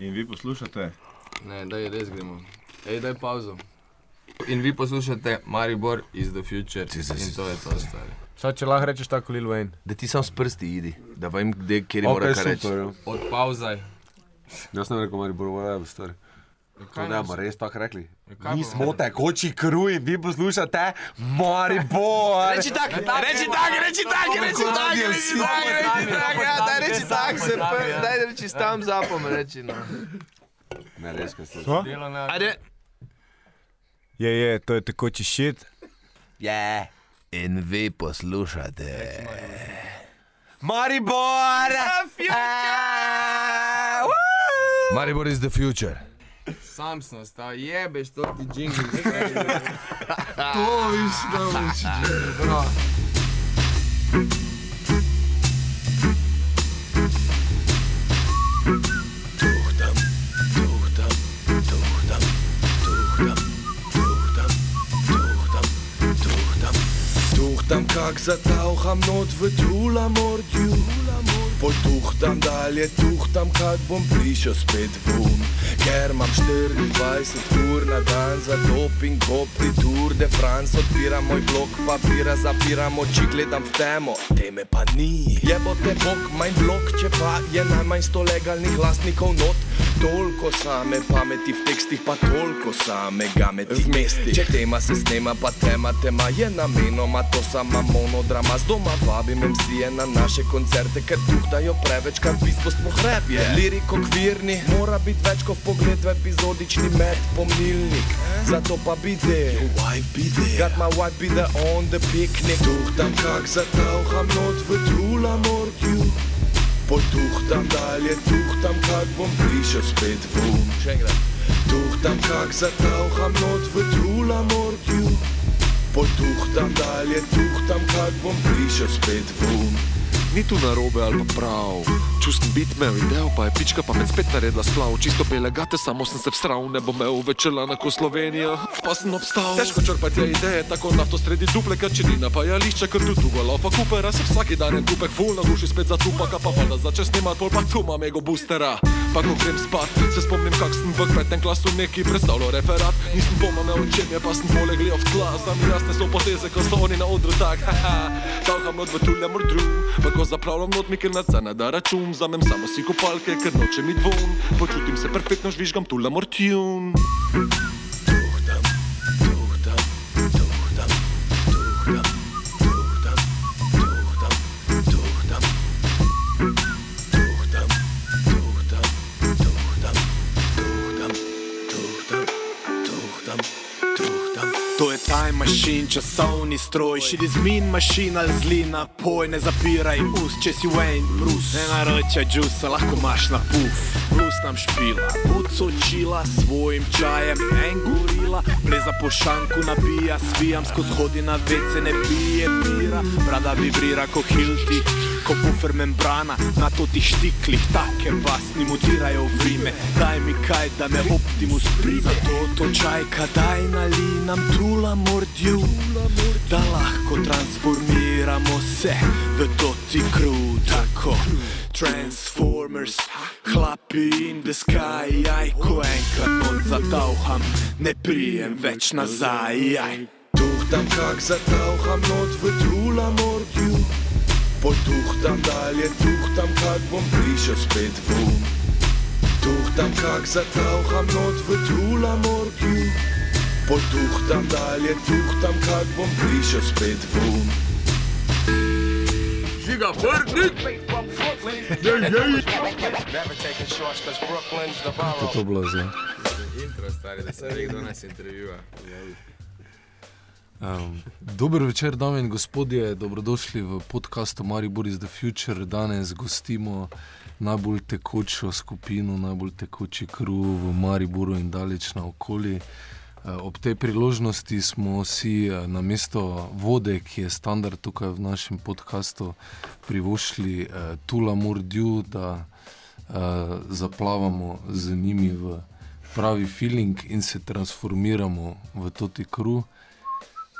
In vi poslušate? Ne, daj res gremo. Ej, daj pauzo. In vi poslušate Maribor is the future. In to je to, stari. Sad, če lahko rečeš tako Lil Wayne. Da ti sam s prsti idi, da vem, kde, kjer Ok, mora kaj reči. ja. Od pauzaj. Jaz ne vem, kako mari bo vajal, stari. Kaj To ne bomo res tako rekli. kaj Mi smo tekoči kruj, vi poslušate Maribor. Reči tak, reči tak, reči tak, reči tak, reči tak, reči tak, ja, daj reči tak, se prvi, daj reči tam zapom, reči no. Ne, res, kaj ste. Na... Ajde. Je, je, to je tekoči šit. Je. In vi poslušate. Maribor! Maribor is the future. Sam sem ostal, jebeš to ti džingl. to viš, da viš džingl, bro. Tuhtam, tuhtam, tuhtam, tuhtam, tuhtam, tuhtam, tuhtam. Tuhtam, kak v. Potuhtam dalje, tuhtam, kak bom prišel spet vun. Ker imam 24 ur na dan za doping, kopri Tour de France, odpiram moj blok papira, zapiram oči, gledam v temo, teme pa ni. Jebote bok, manj blok, če pa je najmanj sto legalnih lastnikov not. Toliko same pameti v tekstih, pa toliko same gameti v mesti. Če tema se snema, pa tema, tema je namenoma to sama monodrama. Z doma vabim MC-je na naše koncerte, ker tuhtajo preveč, kar v bistvu smo hrep je. Liriko kvirni, mora biti več kot pogled v epizodični med pomnilnik. Zato pa bi there, wife be there. Got my wife be there on the picnic. Tuhtam kak zatauham not v tula morgju. Potuhtam dalje, tuhtam, kak bom prišel spet vun. Še enkrat. Tuhtam, kak zatauham not v tula morgju. Potuhtam dalje, tuhtam, kak bom prišel spet vun. Ni tu narobe ali pa prav. Čusten bit imel idejo, pa je pička pa med spet naredila splav. Čisto bele gate, samo sem se vstral, ne bom imel večela na ko Slovenija, pa sem obstal. Težko črpati je ideje, tako nafto sredi dupleka, če ni napajališča, ker tu tuga lava kupera, se vsak dan en kupek full na duši spet zatupaka, pa pa da začne snimat, pol pa tu imam ego boostera. Pa ko grem spat, se spomnim, kak sem v petem klasu neki predstavljal referat. Nisem pojma o čem je, pa sem poleg gledal v tla, za mi jasne so poteze, ko so oni na odru tak, haha. Tulja mordru, pa ko zapravljam not mi, ker na cena da račun, vzamem samo si kopalke, ker noče mi dvon. Počutim se perfektno, žvižgam tula mortjun. Tuhtam, time machine, časovni stroj, širi zmin mašin ali zlina, poj, ne zapiraj ust, če si Wayne, Bruce. Ne naročaj džusa, lahko imaš na puf. Plus nam špila, buco čila, svojim čajem, en gorila, pleza po šanku nabija, svijam skozi hodi na vece, ne pije bira, brada vibrira ko hilti, ko bufer membrana, na totih štiklih, take basni mutirajo v rime, daj mi kaj, da me optimus prime. Zato to čajka, daj nali nam trula mordju, da lahko transformiramo se v toti kru, tako. Transformers, hlapi in the sky, aj ko enkrat not zatauham, ne prijem več nazaj, aj. Tuhtam, kak zatauham not v tula morgju. Potuhtam dalje, tuhtam, kak bom prišel spet vun. Tuhtam, kak zatauham not v tula morgju. Potuhtam dalje, tuhtam, kak bom prišel spet vun. Žiga, vrnik! To to bilo zdaj. Intro, stari, da se ve, kdo nas intervjuva. Um, dober večer, dame in gospodje, dobrodošli v podkastu Maribor is the Future. Danes gostimo najbolj tekočo skupino, najbolj tekoči kruh v Mariboru in daleč naokoli. Uh, ob tej priložnosti smo si uh, na mesto vode, ki je standard tukaj v našem podkastu, privoščili uh, Tula Mordju, da uh, zaplavamo z njimi v pravi feeling in se transformiramo v toti kruh.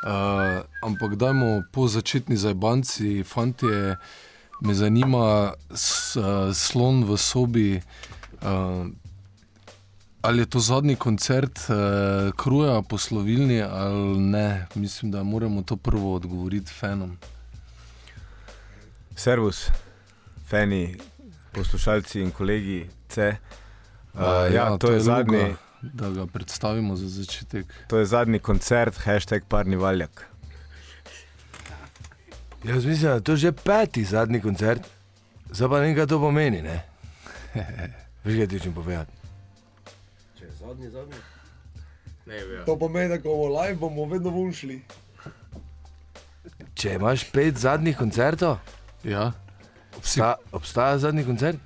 Uh, ampak dajmo po začetni zajbanci, fantje, me zanima s, uh, slon v sobi. Uh, Ali je to zadnji koncert uh, Kruja po Sloveniji ali ne? Mislim, da moramo to prvo odgovoriti fanom. Servus, fani, poslušalci in kolegi C. Uh, ja, ja, to, to je zadnji. Luka, da ga predstavimo za začetek. To je zadnji koncert, hashtag parni valjak. Jaz mislim, da je to že peti zadnji koncert, zdaj pa nekaj to pomeni. Ne? Veš, kaj ti čem povedati? Če je zadnji, zadnji. Ne, ja. To pomeni, da ko bomo live, bomo vedno vunšli. Če imaš pet zadnjih koncertov, Ja, obsta, obstaja zadnji koncert?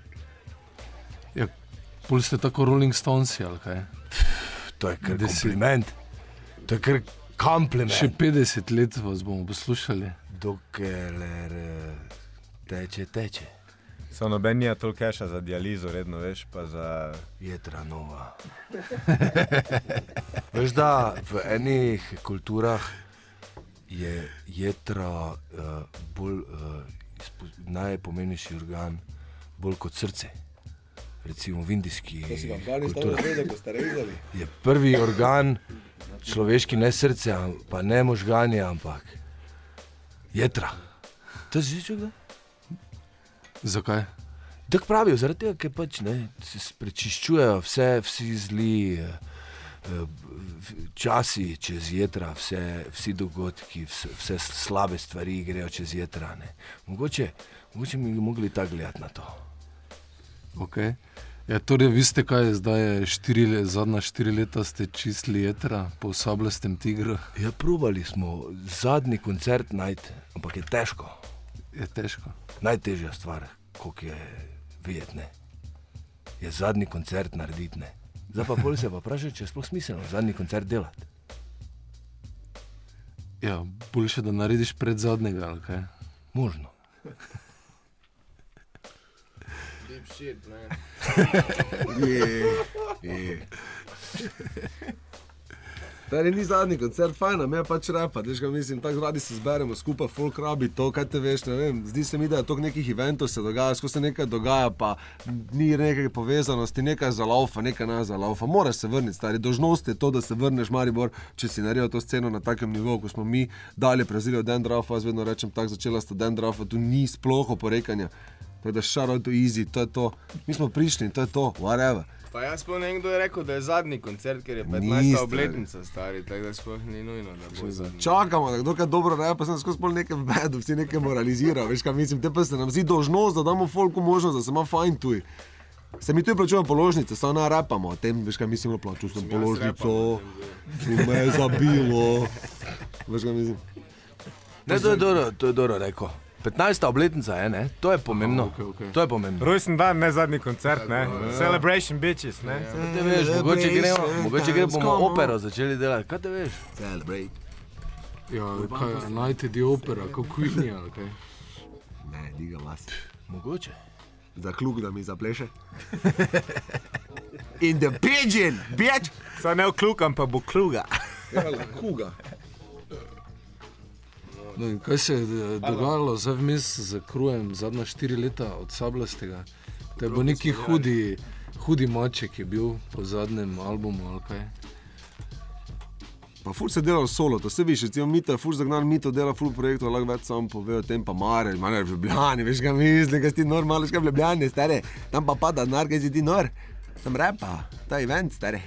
pol ste tako Rolling Stones ali kaj? To je kar Deset. kompliment. To je kar kompliment. Še 50 let vas bomo poslušali. Dokler eh, teče, teče. So noben je toliko keša za dializo, redno veš, pa za. Jedra nova. Veš, da v enih kulturah je jedra uh, bolj uh, najpomembnejši organ, bolj kot srce. Recimo v indijski kulturi je prvi organ človeški, ne srce, pa ne možgani, ampak jedra. To si že čutil? Zakaj? Tako pravijo, zaradi tega, ker pač ne, se prečiščujejo vse, vsi zli eh, eh, časi čez jedra, vse, vsi dogodki, vse, vse slabe stvari grejo čez jedra. Ne. Mogoče, mogoče bi mogli tako gledati na to. Okay. Ja, torej, vi ste kaj, zdaj štiri, le- zadnja štiri leta ste čistili jetra po sablastem tigru. Ja, probali smo zadnji koncert najti, ampak je težko. Je težko. Najtežja stvar, kot je videti, je zadnji koncert narediti. Ne. Zdaj pa bolj se pa vprašaj, če je sploh smiselno zadnji koncert delati. Ja, boljše, da narediš pred zadnjega. ali kaj? Možno. Shit, ne. Je, je. Stari ni zadnji koncert, fajn, me pač repa, veš, kaj mislim, tako radi se zberemo skupaj, folk rabi to, kaj te veš, ne vem, zdi se mi, da je to nekih eventov se dogaja, skozi se nekaj dogaja, pa ni neke povezanosti, nekaj za laufa, nekaj ne za laufa, moraš se vrniti, stari, dožnost je to, da se vrneš, Maribor, če si naredil to sceno na takem nivoju, ko smo mi dali Brazilijo Dendrafa, jaz vedno rečem tako, začela sta Dendrafa, tu ni sploh oporekanja. Tako da šaro to easy, to je to. Mi smo prišli in to je to, whatever. Pa jaz vem, kdo je rekel, da je zadnji koncert, ker je 15. Niste. obletnica stari, tako da sploh ni nujno, da bo zadnji. Čakamo, da kdo kaj dobro reče, pa sem skozi pol nekaj vedo, vsi nekaj moralizirajo, veš kaj mislim, te pa se nam zdi dožnost, da damo folku možnost, da se ima fajn tuj. Se mi tu plačujemo položnice, samo ne repamo o tem, veš kaj mislim, plačul sem položnico, tu me je zabilo. Veš kaj mislim. Ne, to je dobro, to je dobro rekel. 15. obletnica je, ne? to je pomembno. okej, okej. To je pomembno. Rojsten dan, ne zadnji koncert, ne? Celebration bitches, ne? Kaj te veš, mogoče gremo, mogoče gremo bomo opero začeli delati. Kaj te veš? Celebrate. Ja, kaj, najti di opera, kot Queen ali kaj. Ne, diga las. Mogoče. Za klug, da mi zapleše. In the pigeon, bitch! Saj ne vklukam, pa bo kluga. Ja, kuga. No, kaj se je eh, dogajalo zdaj vmes z krujem, zadnja štiri leta od sablastega? To je bil neki hudi, hudi maček, je bil po zadnjem albumu ali kaj. Pa ful se dela solo, to se viš, recimo Mito, ful zagnan Mito dela ful projektov, lahko več sam pove o tem, pa Mare, Mare v Ljubljani, veš kaj mislim, kaj si ti nor, malo škaj v Ljubljani, stare, tam pa pada denar, kaj si ti nor, tam repa, ta event, stare,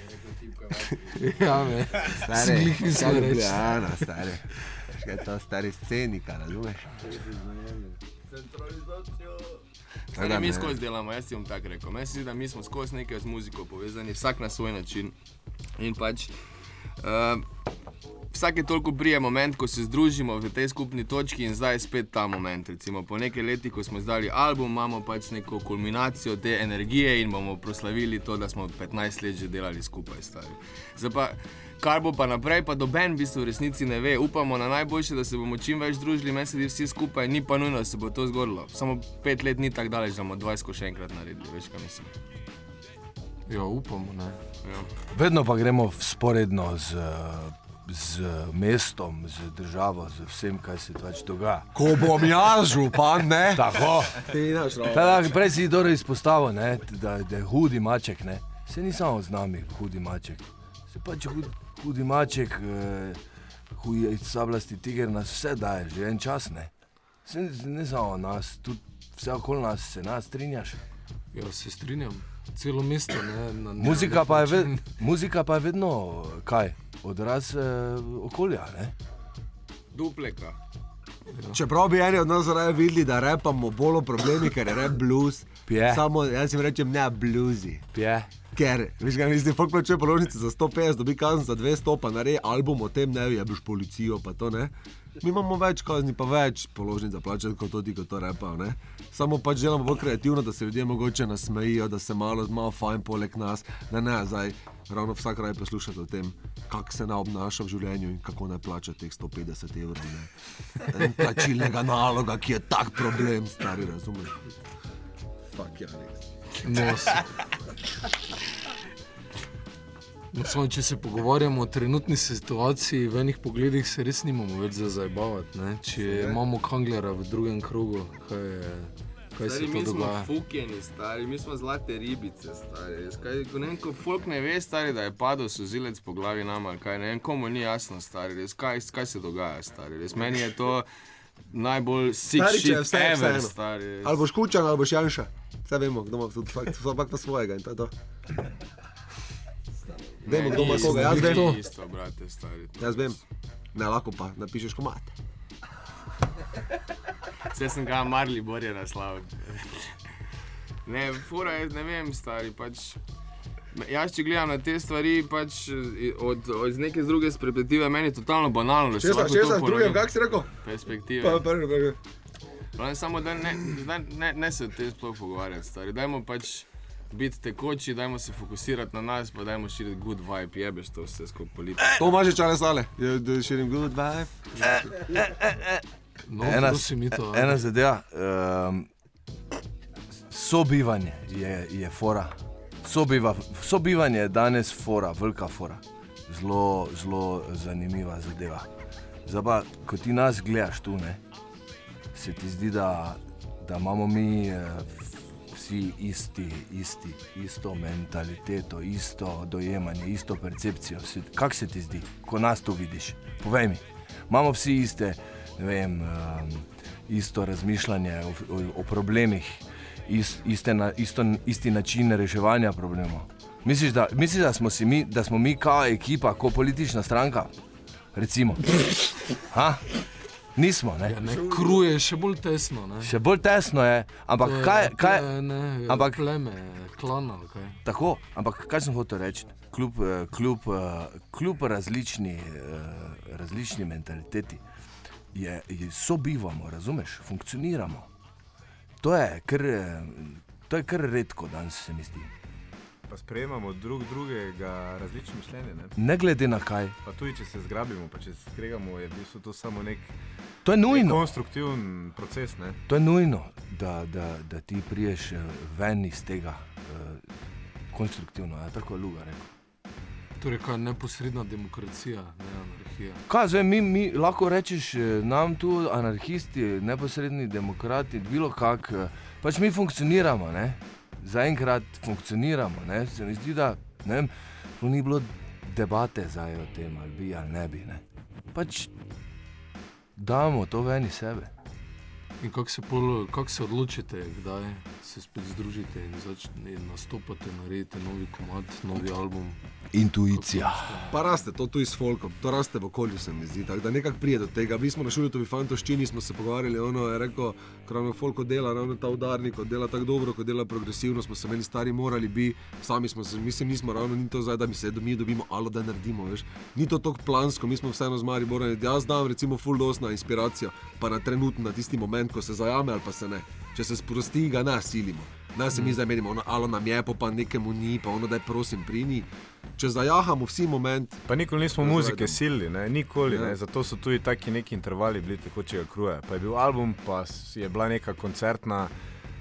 Ja, me. stare, Si glih mislil kaj reči. Ljubljana, stare, veš kaj je to, stari scenika, razumeš? Tako Stari, da mi skozi delamo, jaz ti bom tako rekel. Meni se zdi, da mi smo skozi nekaj z muziko povezani, vsak na svoj način. In pač uh, vsake toliko prije moment, ko se združimo v tej skupni točki in zdaj je spet ta moment. Recimo po nekaj letih, ko smo izdali album, imamo pač neko kulminacijo te energije in bomo proslavili to, da smo 15 let že delali skupaj. Stari. Zdaj pa, kar bo pa naprej, pa doben v bistvu v resnici ne ve. Upamo na najboljše, da se bomo čim več družili, meni se zdi vsi skupaj, ni pa nujno, da se bo to zgodilo. Samo pet let ni tako daleč, da bomo 20 še enkrat naredili, veš kaj mislim. Ja, upamo. Ne. Ja. Vedno pa gremo sporedno z, z mestom, z državo, z vsem, kaj se pač dogaja. Ko bom jaz župan, ne? Tako. Teda, prej si dobro izpostavil, ne, da, da je hudi maček. Ne. Se ni samo z nami, hudi maček. Se pač hud, hudi maček, eh, huji sablasti tiger nas vse daje, že en čas ne. Se ne, ne samo nas, tudi vse okoli nas se nas strinjaš. Ja, se strinjam. Celo mesto. Ne, na, na, Muzika pa, je ved, muzika pa je vedno kaj, odraz eh, okolja. Ne? Dupleka. Čeprav bi eni od nas raje videli, da repamo bolj o problemih, ker je rep blues. Pje. Samo jaz jim rečem ne bluzi. Pje. Ker, veš, kaj mislim, folk plačuje položnice za 150, dobi kazen za 200, pa naredi album o tem, ne veš, policijo, pa to ne. Mi imamo več kazni, pa več položnic za plačati, kot tudi, kot to repa. Ne? Samo pač delamo bolj kreativno, da se ljudje mogoče nasmejijo, da se malo, malo fajn poleg nas, da ne zdaj ravno vsak raj poslušati o tem, kako se naj obnaša v življenju in kako naj plača teh 150 evrov. ne. Plačilnega naloga, ki je tak problem, stari razumeš. Fak, ja, res. No, s- no, samo, če se pogovarjamo o trenutni situaciji, v enih pogledih se res nimamo več za zabavati. Ne? Če imamo Kanglera v drugem krogu, kaj, je, kaj Stari, se to dogaja? fukjeni, stari, mi smo zlate ribice, stari. Res, Kaj, ko ne vem, ko folk ne ve, stari, da je padel sozilec po glavi nama, kaj ne vem, komu ni jasno, stari, res, kaj, kaj se dogaja, stari. Res, meni je to najbolj je shit vse ever, vseeno. stari. Ali boš kučan, ali boš janša. Vse vemo, kdo ima tudi fakt, vsak pa svojega in to je to. Vemo, kdo ima Ni koga, isto, jaz vem. Isto, brate, stari. Jaz vem. Ne, lahko pa napišeš komat. Vse sem ga marli, bolje naslavil. Ne, fura je, ne vem, stari. Pač, jaz, če gledam na te stvari, pač eh, od, od iz neke druge perspektive, meni je totalno banalno. da se lahko to česa, ponovi. drugem, kak si rekel? Perspektive. Pa, prvi. Pravim, samo da ne, ne, ne se o tem sploh pogovarjati, stari. Dajmo pač biti tekoči, dajmo se fokusirati na nas, pa dajmo širiti good vibe, jebeš to vse skupaj politiko. To imaš že čale sale. Je- Da širim good vibe. No, Ena, to. ena zadeva, um, sobivanje je, je fora. Sobiva, sobivanje je danes fora, velika fora. Zelo, zelo zanimiva zadeva. Zdaj pa, ko ti nas gledaš tu, ne, se ti zdi, da, da imamo mi eh, vsi isti, isti, isto mentaliteto, isto dojemanje, isto percepcijo. Kako se ti zdi, ko nas tu vidiš? Povej mi, imamo vsi iste, ne vem, um, isto razmišljanje o, o, o problemih, ist, iste na, isto, isti način reševanja problemov. Misliš, da, misliš, da smo mi, da smo mi kao ekipa, kot politična stranka? Recimo. Ha? Nismo, ne? Ja, ne, kruje je še bolj tesno. Ne? Še bolj tesno je, ampak To je- kaj, kaj, je, ne, ampak- pleme, klan ali kaj. Tako, ampak kaj sem hotel reči? Kljub, eh, kljub, eh, kljub različni, eh, različni mentaliteti, je, je sobivamo, razumeš, funkcioniramo. To je kar, to je kar redko danes, se mi zdi. Pa sprejemamo drug drugega različno mišljenje. Ne? Ne glede na kaj, Pa tudi, če se zgrabimo, pa če se skregamo, je v bistvu to samo nek, to je nujno. konstruktiven proces. Ne? To je nujno, da, da, da ti priješ eh, ven iz tega uh, konstruktivno, je tako je Luga rekel. Torej, kaj neposredna demokracija, ne anarhija. Kaj zdaj, mi, mi lahko rečeš eh, nam tu, anarhisti, neposredni demokrati, bilo kak, eh, pač mi funkcioniramo, ne? zaenkrat funkcioniramo. Ne? Se mi zdi, da ne vem, ni bilo debate zdaj o tem, ali bi ali ne bi. Ne? Pač damo to ven iz sebe. In kako se, pol- kako se odločite, kdaj se spet združite in začnete nastopati, naredite novi komad, novi album. Intuicija. Pa raste to tu s folkom, to raste v okolju, se mi zdi. Tako da nekako pride do tega. Mi smo na šoli, to bi fantoščini, smo se pogovarjali, ono je rekel, ravno folko dela, ravno ta udarnik, ko dela tako dobro, ko dela progresivno, smo se meni stari morali biti, sami smo se, mislim, nismo ravno ni to zdaj, da mi se da mi dobimo alo, da naredimo, veš. Ni to tako plansko, mi smo vseeno z Mariborom, jaz dam recimo full dos na inspiracijo, pa na trenutno, na tisti moment, ko se zajame ali pa se ne. Če se sprosti, ga ne silimo. Ne se mi zdaj menimo, ono, alo nam je, pa, nekemu ni, pa ono, da je prosim, prini. Če zajahamo vsi moment, Pa nikoli nismo Ja, muzike silili, ne? nikoli. Ja. Ne? Zato so tudi taki neki intervali bili tekočega kruja. Pa je bil album, pa je bila neka koncertna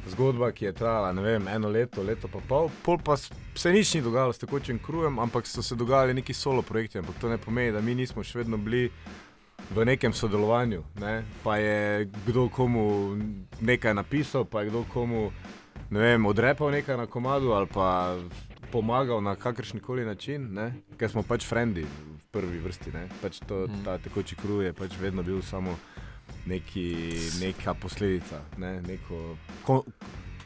zgodba, ki je trajala ne vem, eno leto, leto pa pol. Pol pa se nič ni dogajalo s tekočim krujem, ampak so se dogajali neki solo projekti. Ampak to ne pomeni, da mi nismo še vedno bili v nekem sodelovanju. Ne? Pa je kdo komu nekaj napisal, pa je kdo komu ne vem, odrepal nekaj na komadu ali pa. pomagal na kakršen koli način, ne? ker smo pač frendi v prvi vrsti. Ne? Pač to, ta tekoči kruh je pač vedno bil samo neki, neka posledica, ne? neko ko,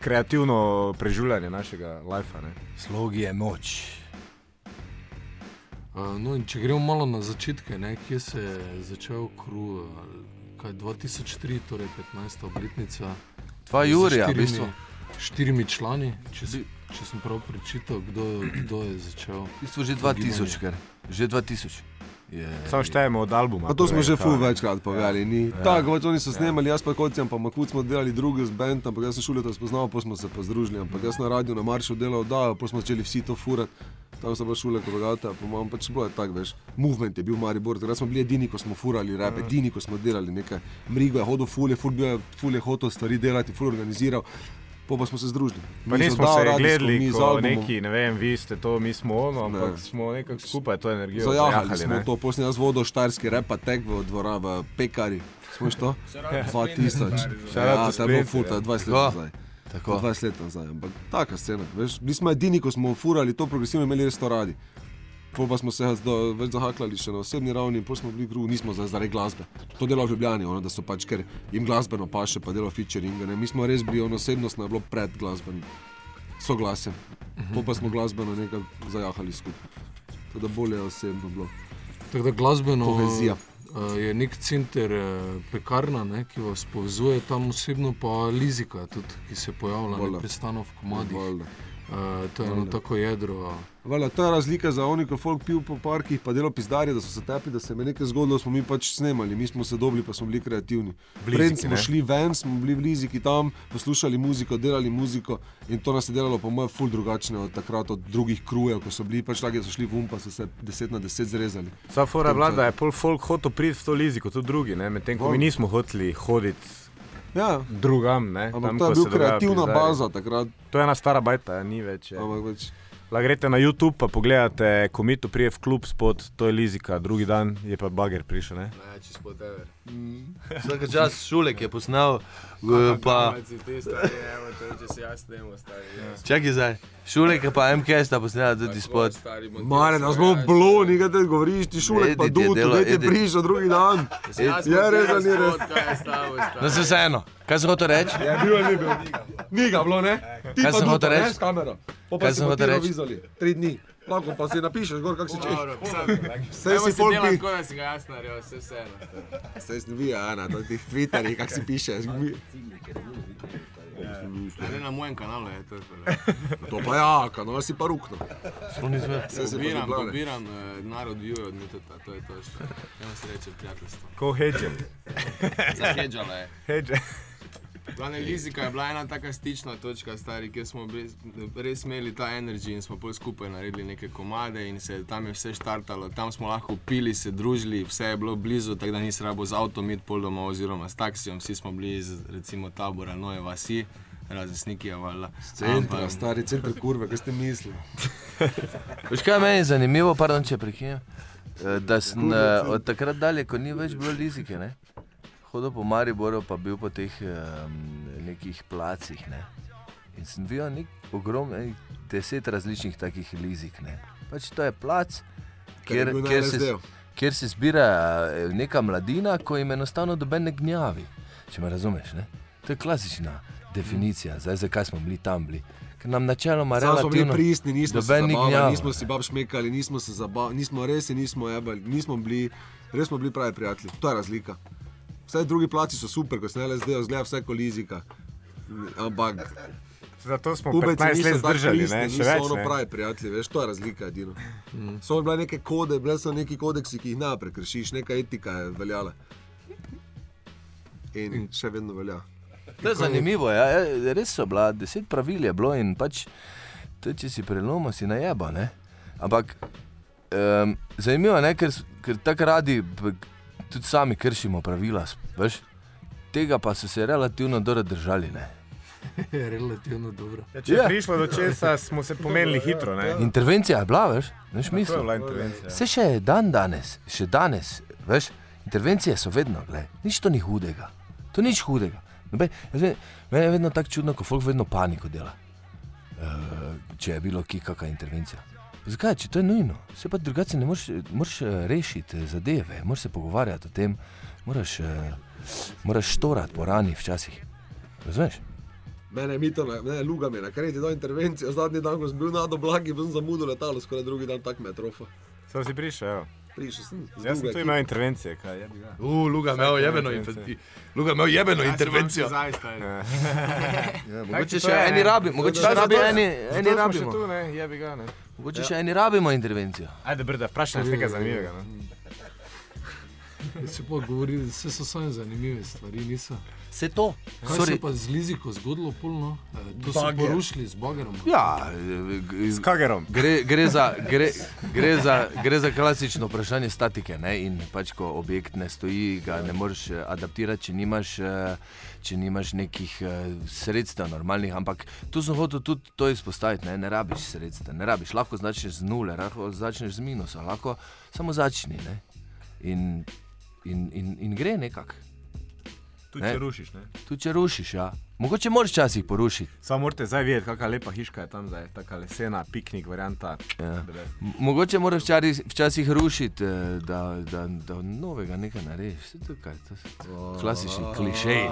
kreativno preživljanje našega lajfa. Slog je moč. Uh, no, in če gremo malo na začetke, ne, kje se je začel kruh, kaj 2003, torej 15. obletnica. Dva Jurija, v bistvu. Štirimi člani, če, si, če sem prav prečital, kdo, kdo je začel. V bistvu že 2000, ker že 2000. Je, Samo štejemo od albuma. Pa to smo torej, že ful večkrat povedali. ni- Tako, pač oni so snemali, jaz pa kocem, pa Makut smo delali drugi z bend, ampak jaz sem šule to spoznal, pa smo se pa združili. Ampak jaz na radiju na Maršu delal, da, pa smo začeli vsi to furati. Tam so pa šule, ko bogata, pa imam pač bilo je tako, veš. Movement je bil v Mariboru, takrat smo bili edini, ko smo furali rap, edini, ko smo delali nekaj. Mrigo je hodil, ful je, ful je, ful je hotel stvari delati, ful organiziral. Po pa smo se združili. Pa Mi nismo so se radijsko, gledali mi z kot albumom. neki, ne vem, vi ste to, mi smo ono, ampak Ne. smo nekako skupaj to energijo Zajahali smo ne. to, posnel jaz vodil štarski rep, pa tek v dvora v pekari. Smo što? 2000. Ja, to je bilo ful, to je 20 let nazaj. Tako. 20 let nazaj, ampak taka scena. Veš, bili smo edini, ko smo furali to progresivno, imeli res to radi. Pol pa smo se do, več zahaklali še na osebni ravni, in pol smo bili kruh, nismo za zaradi glasbe. To delo v Ljubljani, ono, da so pač, ker jim glasbeno paše, pa delo featuringa. Ne. Mi smo res bili, ono osebnostno je bilo pred glasbenim soglasjem. Pol pa smo glasbeno nekaj zajahali skupaj. Tako da bolje je osebno bilo. Tako da glasbeno Kohezija. Uh, je nek center, uh, pekarna, ne, ki vas povezuje tam osebno, pa Lizika, tudi, ki se pojavlja v komadih. Valjda. Uh, to je eno tako jedro. Vala, to je razlika za oni, ko folk pil po parkih, pa delo pizdarje, da so se tepli, da se je nekaj zgodilo, smo mi pač snemali, mi smo se dobili, pa smo bili kreativni. Prej smo ne? šli ven, smo bili v Liziki tam, poslušali muziko, delali muziko in to nas je delalo po mojem ful drugačne od takrat, od drugih krujev, ko so bili pač taki, da so šli v um, pa so se 10 na 10 zrezali. Sa fora je pol folk hotel priti v to liziko, tudi drugi, ne, medtem ko mi nismo hoteli hoditi Ja, drugam, ne. ampak tam, to je ko bil se dogaja kreativna pizdarje. baza takrat. To je ena stara bajta, ja, ni več. več. La greste na YouTube, pa pogledate, ko mi to prije v klub spod, to je Lizika, drugi dan je pa bager prišel, ne? Največ izpod ever. Vsak čas šule, ki je posnel, eh, pa Ti stari, evo, to je, če se jaz snemo, stari. ja. čakaj zdaj. Šule, ki pa MK sta posnela tudi Tako, spod. Mare, se, da smo ja, bloni, kaj te govoriš, ti šulek pa je delal, da ti edit. prišel drugi dan. Ja, res, da ni res. je. No, se vseeno, kaj sem hotel reči? Je bil ali ni bil? Ni ga bilo, ne? Ti Kaj sem hotel reči? Kaj sem hotel reči? Tri dni. Lahko pa si napišeš gor, kako si češ. Dobro, Evo si delam bi. tako, da si ga jaz naredil, vse vseeno. stari. Saj si vi, Ana, na teh Twitterjih, kako si pišeš. Ne na mojem kanalu je to. To pa ja, kanal si pa rukno. Saj si Ljubljane. pobiram eh, narod view od Mitota, to je to. stari. Evo se reče prijateljstvo. Ko hedže. Zaheđala je. Hedže. Glavna Lizika je bila ena taka stična točka, stari, kjer smo bili, res imeli ta energijo in smo pol skupaj naredili neke komade in se tam je vse štartalo. Tam smo lahko pili, se družili, vse je bilo blizu, tako da nisi rabo z avtom iti pol doma oziroma s taksijem. Vsi smo bili iz recimo tabora Noje vasi, razen Snikija, valjda. Centra, Ampak- stari center kurve, kaj ste mislili? Veš kaj je meni zanimivo, pardon, če prekinem, Eh, da sem eh, od takrat dalje, ko ni več bilo lizike, ne? Hodil po Mariboru, pa bil po teh um, nekih placih. Ne? In sem videl nek ogromno, ej, deset različnih takih lizik. Ne? Pač to je plac, Ker je kjer, kjer, se, kjer se zbira eh, neka mladina, ko jim enostavno doben ne gnjavi. Če me razumeš, ne? to je klasična definicija, zdaj zakaj smo bili tam bili. Ker nam načeloma Sam smo bili relativno pristni, nismo se zabavali, nismo si bab šmekali, nismo se zabavali, nismo res se nismo jebali, nismo bili, res smo bili pravi prijatelji. To je razlika. Vse drugi placi so super, ko se ne le zdaj, zgleda vse kolizika. Ampak Zato smo Pubeci 15 let zdržali, pristni, ne, še več. ono Ne. pravi prijatelji, veš, to je razlika edino. So bile neke kode, bile so neki kodeksi, ki jih ne prekršiš, neka etika je veljala. In še vedno velja. To je zanimivo, ja. ja, res so bila, deset pravil je bilo in pač, to, če si preloma, si najeba. Ne? Ampak um, zanimivo je, ker, ker tako radi tudi sami kršimo pravila. Veš? Tega pa so se relativno dobro držali. Ne? Relativno dobro. Ja, če je Ja. prišlo do česa, smo se pomenili hitro. Ne? Intervencija je bila, veš, veš bila intervencija. Vse še dan danes, še danes, veš, intervencije so vedno, gled, nič to ni hudega, to ni nič hudega. Nobe, jaz Meni je vedno tako čudno, ko folk vedno paniko dela. če je bilo kje kakšna intervencija. Zakaj, če to je nujno? Se pa drugače ne moreš, moreš eh, rešiti eh, zadeve, moraš se pogovarjati o tem, moraš, eh, moraš štorati po rani včasih. Razumeš? Mene je mito, ne, luga mi je na kreti do intervencije, zadnji dan, ko sem bil na doblagi, bil sem zamudil letalo, skoraj drugi dan tak metrofa. Sem si prišel. Prišel sem. Jaz sem tu imel intervencije, kaj je bilo. Uh, Luga imel jebeno, intervencijo. Luga imel jebeno intervencijo. Zdaj, stari. Ja, Mogoče še je, eni rabi, mogoče še rabi eni, eni rabimo. Tu, ne, jebi ga, ne. Mogoče še eni rabimo intervencijo. Ajde, brda, vprašaj nekaj zanimivega. No. Se pa govori, vse so samo zanimive stvari, niso. Vse to. Kaj Sorry. se je pa z Liziko zgodilo, polno? Eh, To so porušili z bagerom. Ja, S kagerom. Gre, gre, za, gre, gre, za, gre za klasično vprašanje statike. Ne? In pač, ko objekt ne stoji, ga ne moreš eh, adaptirati, če nimaš, eh, če nimaš nekih eh, sredstev normalnih. Ampak tu sem hotel tudi to izpostaviti. Ne, ne rabiš sredstev, ne rabiš. Lahko začneš z nule, lahko začneš z minusa, lahko samo začni. Ne? In, in, in, in gre nekako. Tu Ne. če rušiš, ne. Tudi če rušiš, ja. Mogoče moraš včasih porušiti. Samo morate zdaj videti, kakšna lepa hiška je tam zdaj, taka lesena, piknik varianta. Ja. Mogoče moraš včasih, včasih rušiti, eh, da, da, da novega nekaj narediš. Saj To, kaj, to so klasični klišeji.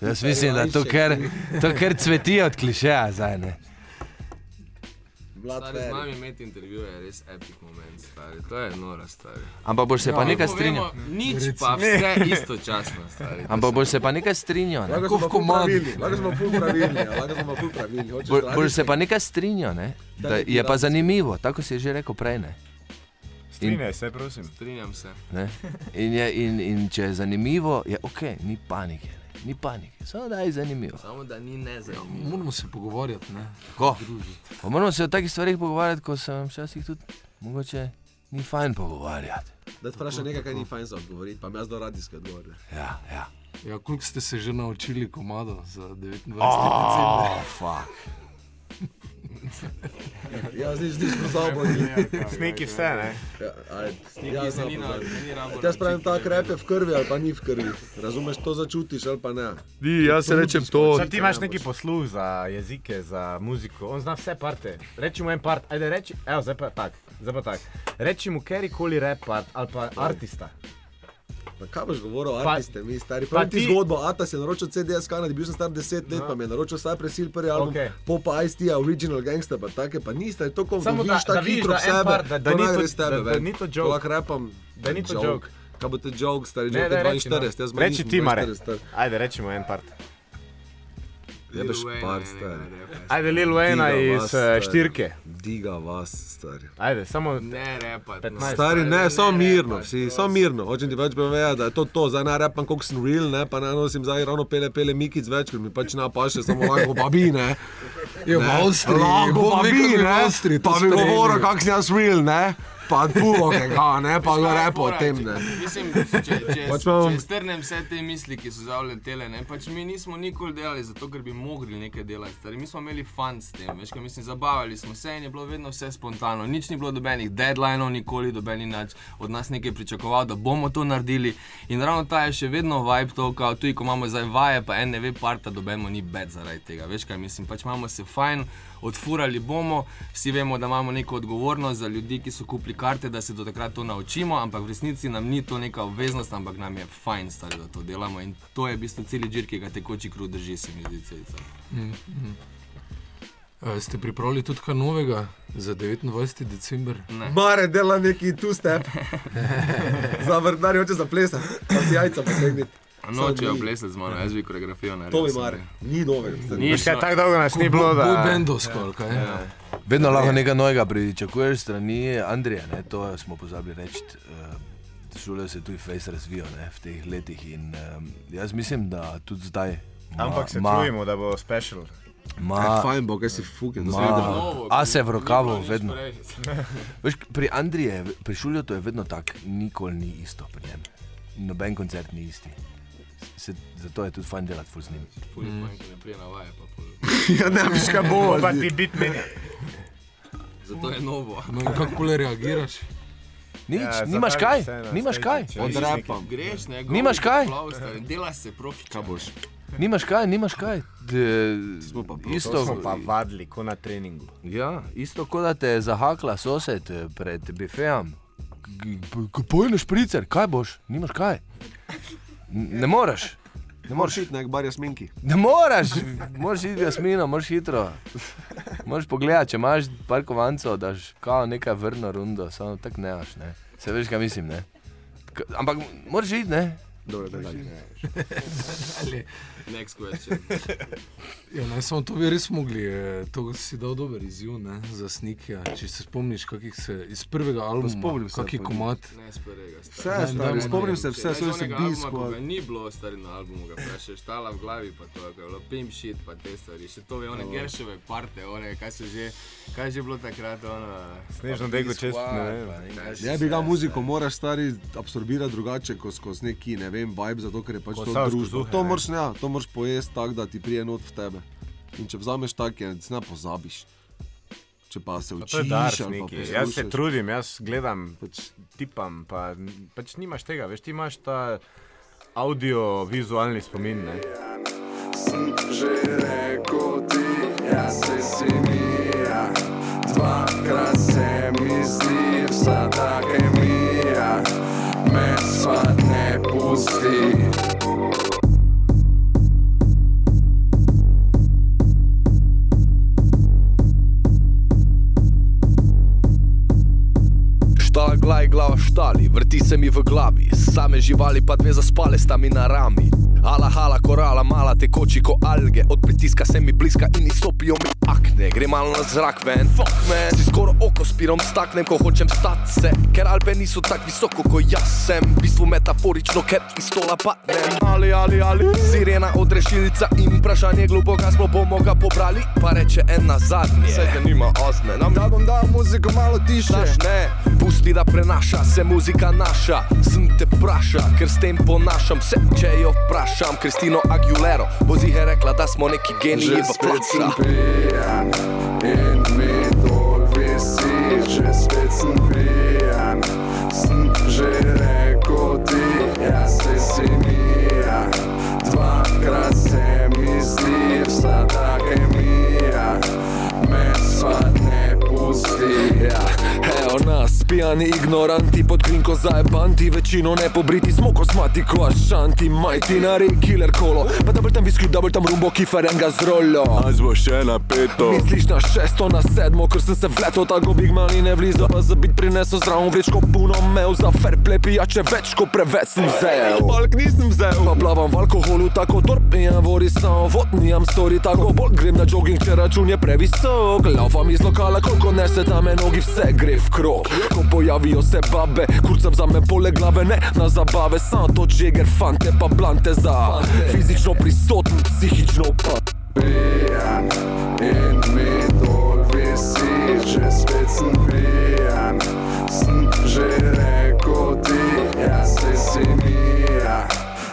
Jaz mislim, da to ker, to ker cveti od klišeja zdaj. Ne. Stari, z nami imeti intervju je res epic moment, stari. To je nora, stari. Ampak boš se pa Ja, nekaj Povemo strinjal. Nič pa vse istočasno, stari. Ampak boš se pa nekaj strinjal. Ne. Lahko smo pa pravilni, lahko smo ful pravilni, ja, pa. Hočeš Bo, boš se pa nekaj strinjal, ne. Da je pa zanimivo, tako si že rekel prej. Ne. Strinjaj se, prosim. Strinjam se. Ne. In, je, in, in če je zanimivo, je ok, ni panike. Ne. Ni panike, samo da je zanimivo. Samo da ni nezanimivo. Moramo se pogovarjati, ne? Ko? Pa moramo se o takih stvarih pogovarjati, ko se vam včasih tudi mogoče ni fajn pogovarjati. Da ti vprašaj nekaj, kar ni fajn za odgovoriti, pa jaz do radijske odgovore. Ja, ja. Ja, koliko ste se že naučili komado za 29. december? Oh, fuck. Ja, zdaj zdaj smo zaobodili. Sneki vse, ne. Ja. Neki Ja, se ni ni rabo. Jaz pravim, ta krep je v krvi ali pa ni v krvi. Razumeš, to začutiš ali pa ne. Di, jaz rečem to. Sad ti imaš neki posluh za jezike, za muziko, on zna vse parte. Reči mu en part, ajde reči, evo, zdaj pa tak, zdaj pa tak. Reči mu kjerkoli rap part ali pa artista. Pa kaj boš govoril o Pa- artiste, mi stari? pa Pa ti zgodbo, Atas je naročil CDS Kanadi, bil sem star 10 let, pa mi je naročil Cypress Hill prvi album, Okej. Popa Ice-T, Original Gangster, pa take, pa niste, to ko Samo da- vidiš da tako hitro da en sebe, par- da- da ni to- tebe, da- da ven. ni to joke. lahko repam, Da ni to joke. Kaj bo te joke, stari, Ne, že daj, reči, no. 42, jaz manj Reči nisem ti, Mare. 42. Ajde, reči mu en part. Jebeš par, je stari. nekaj repa. Ajde, Lil Wayne Diga iz vas, eh, štirke. Diga vas, stari. Ajde, samo Ne repa. 15. Stari, ne, samo ne mirno, repat, vsi, samo mirno. Hočem ti več povedati, da je to to, zdaj ne repam, koliko sem real, ne, pa ne nosim zdaj ravno pele, pele mikic več, ker mi pač ne paše, samo lahko babi, ne. Je v Avstriji, Lahko babi, ne. Pa mi govoril, kak sem jaz real, ne. Pa puvo, ga, ne, pa ga repo o tem, ne. Mislim, če, če, Pač če, če strnem vse te misli, ki so zavletele, ne, pač mi nismo nikoli delali zato, ker bi mogli nekaj delati. Stari. Mi smo imeli fun s tem, veš, kaj mislim, zabavali smo se in je bilo vedno vse spontano. Nič ni bilo dobenih deadlineov, nikoli dobeni nič od nas nekaj pričakoval, da bomo to naredili. In ravno ta je še vedno vibe to, kao tudi ko imamo zdaj vaje, pa en ne ve parta, dobemo ni bed zaradi tega. Veš kaj mislim, pač imamo se fajn. Odfurali bomo, vsi vemo, da imamo neko odgovornost za ljudi, ki so kupili karte, da se do takrat to naučimo, ampak v resnici nam ni to neka obveznost, ampak nam je fajn, stari, da to delamo. In to je v bistvu cel žir, ki ga tekoči kruh drži, se mi zdi celica. Eh, Ste pripravili tudi kaj novega za 29. december? Ne. Mare dela neki tu step. Za vrtnari hoče zaplesati, pa si jajca potegniti. Nočejo plesati z mano, jaz bi koreografijo naredil. To bi bi. ni dobro. Ni šlo. tako dolgo nas ni bilo, da... Bo bendovsko, kaj? Ja. Vedno lahko nekaj novega pričakuješ strani Andrija, ne? to smo pozabili reči. Uh, šole se tudi face razvijajo ne, v teh letih in um, jaz mislim, da tudi zdaj. ma- Ampak se ma- trudimo, da bo special. Ma, Fajn bo, kaj si fucking. Novo, a se v rokavu vedno. Veš, pri Andriju, je- pri Šulju je vedno tako, nikoli ni isto pri njem. Noben koncert ni isti. Se, zato je tudi fajn delati ful z njim. Ful je fajn, ko ne prije pa pol. Ja, ne veš, kaj bo. Pa ti bit meni. Zato je novo. No, in kako pole reagiraš? Nič, Ja, nimaš kaj, se na nimaš kaj. če Od nisi repa. Greš, ne? Nimaš kaj? Dela se profi. Kaj boš? Nimaš kaj, nimaš kaj. De, isto, To smo pa vadili, kot na treningu. ja, isto kot da te je zahakla sosed eh, pred bifejem. Pojdi špricer, kaj boš, nimaš kaj. Ne moreš. Ne moreš iti, nek bar jasminki. Ne moreš, moraš iti v jasmino, moraš hitro. Moraš pogledati, če imaš par kovancov, daš kao nekaj vrno rundo, samo tako ne maš, ne. Se veš, kaj mislim, ne. K ampak moraš iti, ne. Dobro, da dalje. Next question. Ja, ne, samo to bi res mogli, eh, to si dal dober izziv ne, za snikja. Če se spomniš, kakih se iz prvega albuma, spomnim se, pa- komat. Ne s prvega. Vse, Ne, stari, dajmo, spomnim ne. se vse, vse se bisko. Ni bilo stari na albumu, ga vprašaš, štala v glavi, pa to, je bilo pimp shit, pa te stvari, še to je one Gerševe parte, one, kaj so že, kaj je že bilo takrat, ono... Snežno dego čez, ne vem. Ne bi ga muziko, moraš stari absorbirati drugače kot skozi neki, ne vem, vibe, zato ker je pač to zuhe, To ne. moraš, ja, to moraš pojesti tako, da ti prije not v tebe. In če vzameš tak, je, ne pozabiš. Če pa se učiš, ali pa neki. Jaz se trudim, jaz gledam, pač tipam, pa pač nimaš tega, veš, ti imaš ta audio-vizualni spomin. Ne? Sem že rekel ti, jaz se si mija. Dvakrat se mi zdi, vsa ta kemija me svat ne pusti. Glaj, glava štali, vrti se mi v glavi, same živali pa dve zaspale sta mi na rami. Ala, hala, korala, mala tekoči ko alge, od pritiska se mi bliska in izstopijo mi akne. Gre malo na zrak ven, fuck man, si skoro oko spirom staknem, ko hočem stati se, ker Alpe niso tako visoko, kot jaz sem, v bistvu metaforično, ker iz stola padnem. Ali, ali, ali, sirena od rešilca in vprašanje globoko, smo bomo ga pobrali, pa reče en na zadnje. Se ga nima osme, nam da bom dal muziko malo tiše. Daš ne, pusti da prenaša se muzika naša, sem te vpraša, ker s tem ponašam se, če jo vprašam, Kristino Aguilero, bo zihe rekla, da smo neki geniji v pijan in mi dol visi, že spet sem pijan. Sem že rekel ti, jaz se si mija. Dvakrat se mi zdi, vsa ta kemija me svat ne pusti. Ja, evo nas, pijani ignoranti, pod krinko zajebanti, večino ne pobriti, smo kosmati, koašanti, majti na reki, killer kolo, pa double tam viski, double tam rumbo, kiferenga z roljo. Aż bo še napeto. Misliš na šesto, na sedmo, ker sem se vletel, tako big mali ne vlizo, pa za bit prinesel zraven vrečko puno mev, za fair play pijače več, ko preveč sem vzel. Balk nisem vzel, pa plavam v alkoholu, tako torpijem, vodi samo vodnijam story, tako bolj grem na jogging, če račun je previsok. Laufam iz lokala, koliko nese tam nogi, vse gre v krog. Ko pojavijo se babe, kurca vzame poleg glave, ne na zabave, sam to žeger, fante pa blante za fizično prisoten, psihično pa. pijan in mi dol visi, že spet sem pijan. Sem že rekel ti, jaz se si mija.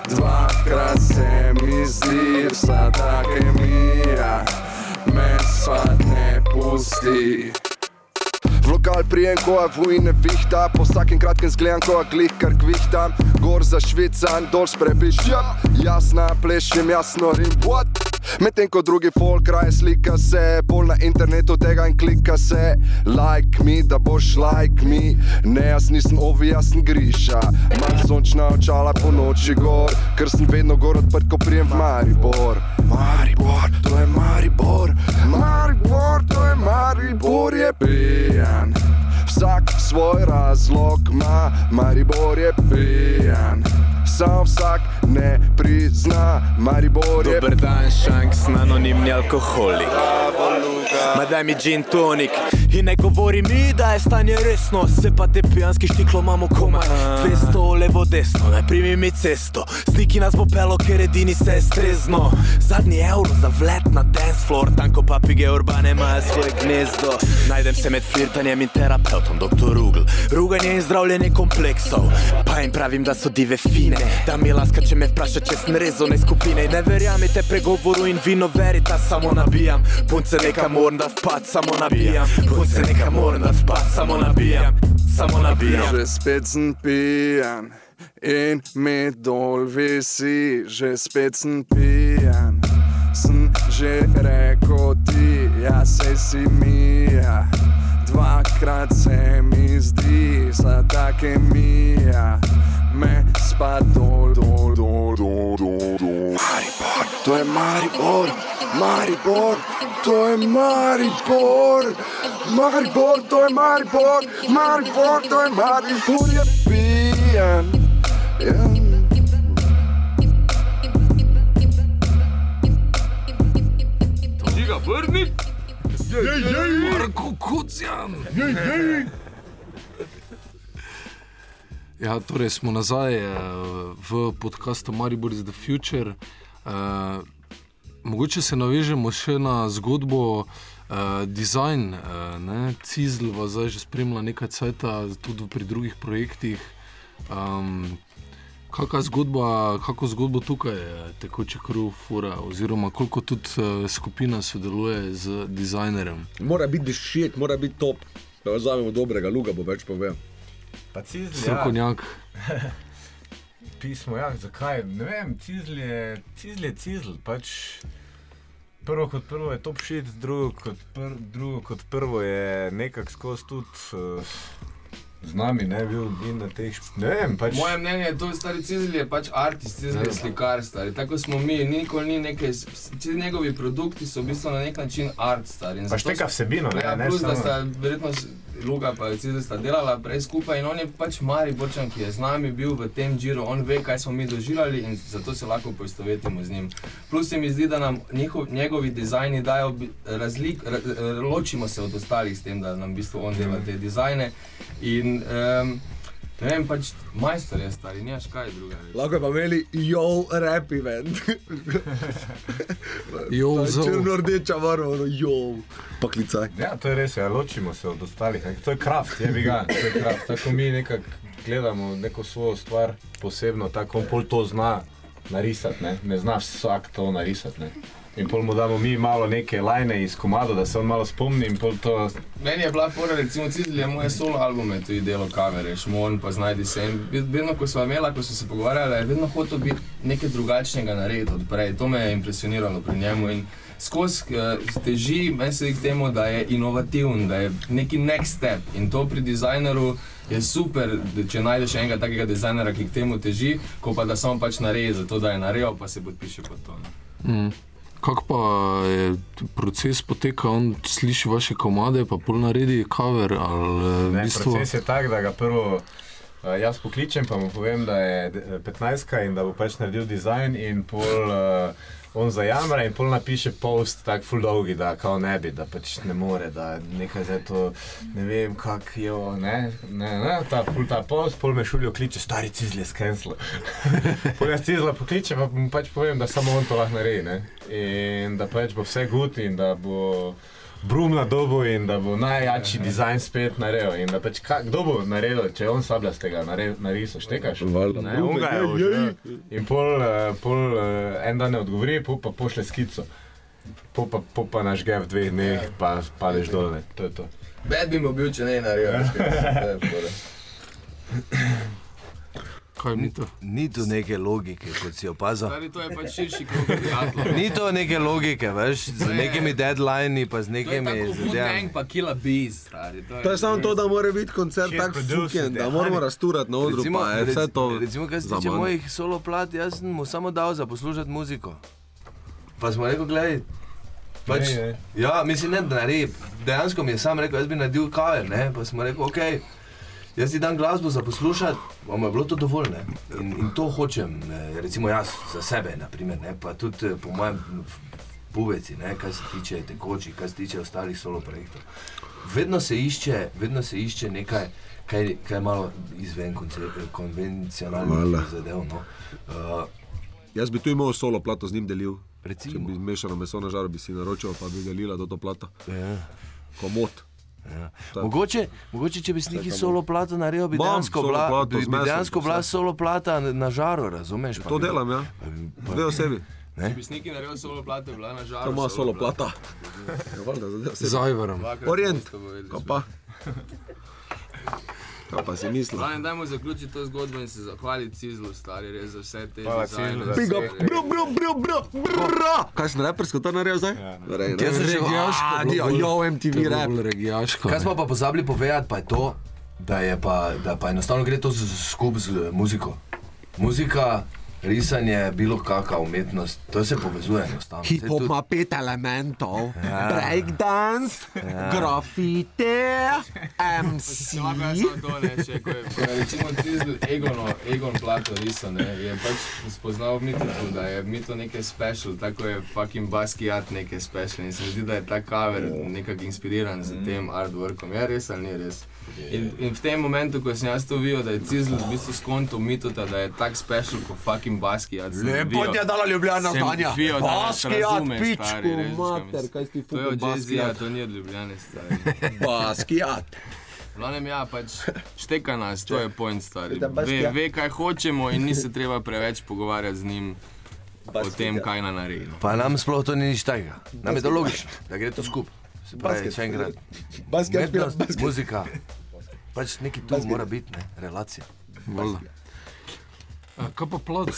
Dvakrat se mi zdi, vsa ta kemija me svat ne pusti. Lokal prijem, ko je vojne vihta, po vsakem kratkem zgledam, ko je glih kar kvihta, gor za švican, dol sprepiščam, jasna, plešem jasno rim, what? Medtem ko drugi folk raje slika se, pol na internetu tega in klika se, like me, da boš like me, ne jaz nisem ovi, jaz sem griša, manj sončna očala po noči gor, ker sem vedno gor odprt, ko prijem v Maribor. Maribor, to je Maribor, Maribor, to je Maribor, je pijan. Vsak svoj razlog ima, Maribor je pijan. Sam vsak ne prizna, Maribor je Dober dan, šanks, anonimni alkoholik. Ma daj mi gin tonik in ne govori mi, da je stanje resno. Se pa te pijanski štiklo imamo komaj 200 levo desno, naj primi mi cesto. Sniki nas bo pelo, ker edini se strezno. Zadnji evro za vlet na dance floor, tanko papige urbane imajo svoje gnezdo. Najdem se med flirtanjem in terapeutom, doktor Rugl. Ruganje in zdravljenje kompleksov. Pa jim pravim, da so dive fine, da mi je laska, če me vpraša, če sem rezone skupine. Ne verjamete pregovoru in vino verita, samo nabijam. Punce nekam moram da vpad, samo nabijam. Punce nekam moram da vpad, samo nabijam. Samo nabijam. Že spet sem pijan In mi dol visi, že spet sem pijan. Sem že rekel ti, ja se si mija. Dvakrat se mi zdi, za take mija. Me spa dol, dol, dol, dol, dol. Maribor, to je Maribor, Maribor, to je Maribor. Maribor, to je Maribor, Maribor, to je Maribor, je pijan. Ja. Vrni. Marko Kucjan. Ja, torej smo nazaj eh, v podkastu Maribor is the Future. Uh, mogoče se navežemo še na zgodbo uh, design. Uh, Cizl vas zdaj že spremlja nekaj časa, tudi pri drugih projektih. Um, Kakšna zgodba, kako zgodbo tukaj tekoče kruh, fura, oziroma koliko tudi uh, skupina sodeluje z dizajnerjem? Mora biti dišet, mora biti top. Da vzamemo dobrega, luga bo več povedal. Pa cizl, ja. Srkonjak. Pismo, ja, zakaj? Ne vem, cizl je cizl. Je cizl. Pač prvo kot prvo je top shit, drugo kot, pr, drugo kot prvo je nekako skozi tudi. Uh, Z nami ne bil in na teh, ne vem, pač. Moje mnenje je, da je stari cizl je pač artist, cizl je slikar, stari. Tako smo mi, nikoli ni nekaj, vsi njegovi produkti so v bistvu na nek način art, stari. In Pač zato teka so- vsebino, ne, Ja, ne plus, da samo- sta verjetno s- Luga pa Cizl sta delala prej skupaj in on je pač Mari Borčan, ki je z nami bil v tem džiru, on ve, kaj smo mi doživljali in zato se lahko poistovetimo z njim. Plus se mi zdi, da nam njihov, njegovi dizajni dajo bi- razlik, ra, ra- ločimo se od ostalih s tem, da nam v bistvu on dela te dizajne. In, um, ne vem, pač majster je stari, nimaš kaj drugega. Lahko pa imeli jo rap event. Jo, zo. Črno-rdeča barva, jo. Pa klicaj. Ja, to je res, ja, ločimo se od ostalih. Ne. To je kraft, je biga, to je kraft. Tako mi nekako gledamo neko svojo stvar posebno, tako on pol to zna narisati, ne, ne zna vsak to narisati. Ne. In pol mu damo mi malo neke lajne iz komado, da se on malo spomni in pol to Meni je bila fora, recimo Cizl je moje solo albume, tudi delo kavere, Šmon pa znajdi se. In ved- vedno, ko smo imeli, ko smo se pogovarjali, je vedno hotel biti nekaj drugačnega narediti od prej. To me je impresioniralo pri njemu. In skozi uh, teži, meni se k temu, da je inovativen, da je neki next step. In to pri dizajnerju je super, da če najdeš enega takega dizajnera, ki k temu teži, ko pa da samo pač naredi, zato da je naredil, pa se podpiše pod to. ne. Mm. Kako pa je proces poteka, on sliši vaše komade, pa pol naredi cover ali eh, v Ne, bistvu. proces je tak, da ga prvo uh, jaz pokličem, pa mu povem, da je eh, 15 in da bo pač naredil dizajn, in pol uh, on zajamra in pol napiše post, tako full dolgi, da kao ne bi, da pač ne more, da nekaj za to, ne vem, kak je, ne, ne, ne, ta full ta post, pol me šulijo kliče, stari cizl je skenslil. pol jaz cizla pokličem, pa mu pač povem, da samo on to lahko naredi, ne, in da pač bo vse gut in da bo brum na dobu in da bo najjačji dizajn spet naredil. In da pač ka, kdo bo naredil, če on sabljastega nare- narisal, štekaš? Valjda. Ne, on ga je užil. In pol, eh, pol eh, en dan ne odgovori, pol pa pošle skico. Pol pa, pol pa naš ge v dveh dneh, pa padeš dol. Ne. To je to. Bed bi mu bil, če ne naredil. Kaj to je ni to? Ni tu neke logike, kot si opazil. Stari, to je pač širši krog prijateljev. Ni to neke logike, veš, z Ne. nekimi deadlini, pa z To je nekimi zadevami. Pa Killa Bees, stari. To je samo to, da mora biti koncert tak fuken, da moramo rasturati na odru, Recimo, pa je vse to. recimo, kar se tiče mojih solo plat, jaz sem mu samo dal za poslušati muziko. Pa smo rekli, gledaj. Pač, Ne, ne. ja, mislim, ne, da naredi. Dejansko mi je sam rekel, jaz bi naredil kaver, ne? pa smo rekli, ok, jaz ti dam glasbo za poslušati, vam je bilo to dovolj. Ne? In, in to hočem, eh, recimo jaz za sebe, naprimer, ne? pa tudi eh, po mojem pubeci, ne? kar se tiče tekočih, kar se tiče ostalih solo projektov. Vedno se išče, vedno se išče nekaj, kaj, kaj je malo izven Valjda. konvencionalnih zadev. No? Uh, Jaz bi tu imel solo plato z njim delil. Če recimo, bi mešano meso na žaru, bi si naročil, pa bi delila to plato. ja. Komod. Ja. Tak. Mogoče, mogoče, če bi s neki Čakamo. solo plato naredil, bi Bom, dejansko bila, plato bi, bi dejansko bila solo plata na, žaru, razumeš? Pa To bi- delam, ja. pa bi- osebi. Ne? Če bi sniki naredil solo plate, bila na žaru. To ima solo plata. Ja, valjda, za dve osebi. Z Ajvarom. Dvakrat Orient. pa. Kaj pa si mislil? Glavno, dajmo zaključiti to zgodbo in se zahvaliti Cizlu, stari, res za vse te dizajne, bro, bro, bro, bro, bro. Kaj sem repersko to naredil zdaj? Ja. Rej, Jaz sem že Regijaško, jo, to MTV rap. regijaško. Kaj smo pa pozabili povedati, pa je to, da, je pa, da pa enostavno gre to z- skupaj z muziko. Muzika, risanje, bilo kakšna umetnost, to se povezuje enostavno. Hip Saj hop tudi- ima pet elementov, breakdance, grafite, MC. Jaz samo to ne, še ko je recimo Cizl Egono, Egon Plato risal, ne, je pač spoznal Mito, da je Mito nekaj special, tako je fucking Basquiat nekaj special in se mi zdi, da je ta cover nekako inspiriran z tem artworkom. Je res ali ni res? In, in v tem momentu, ko sem jaz to videl, da je Cizl v bistvu skonto Mitota, da je tak special kot fucking Basquiat. sem Lepo videl- ti je dala ljubljena znanja. nas Basquiat, razume, pičku, mater, kaj si ti To je od Basquiat. to ni od Ljubljane, stari. Basquiat. Glavnem, ja, pač šteka nas, to je point stari. Baš Ve, ja. ve, kaj hočemo in ni se treba preveč pogovarjati z njim o tem, kaj na naredi. no. Pa nam sploh to ni nič tega. Nam je to logično, da gre to skupaj. Se pravi, Basket. še enkrat. Basquiat špila Umetnost, basket. muzika. Pač neki tu mora biti, ne? relacija. Kaj pa plac?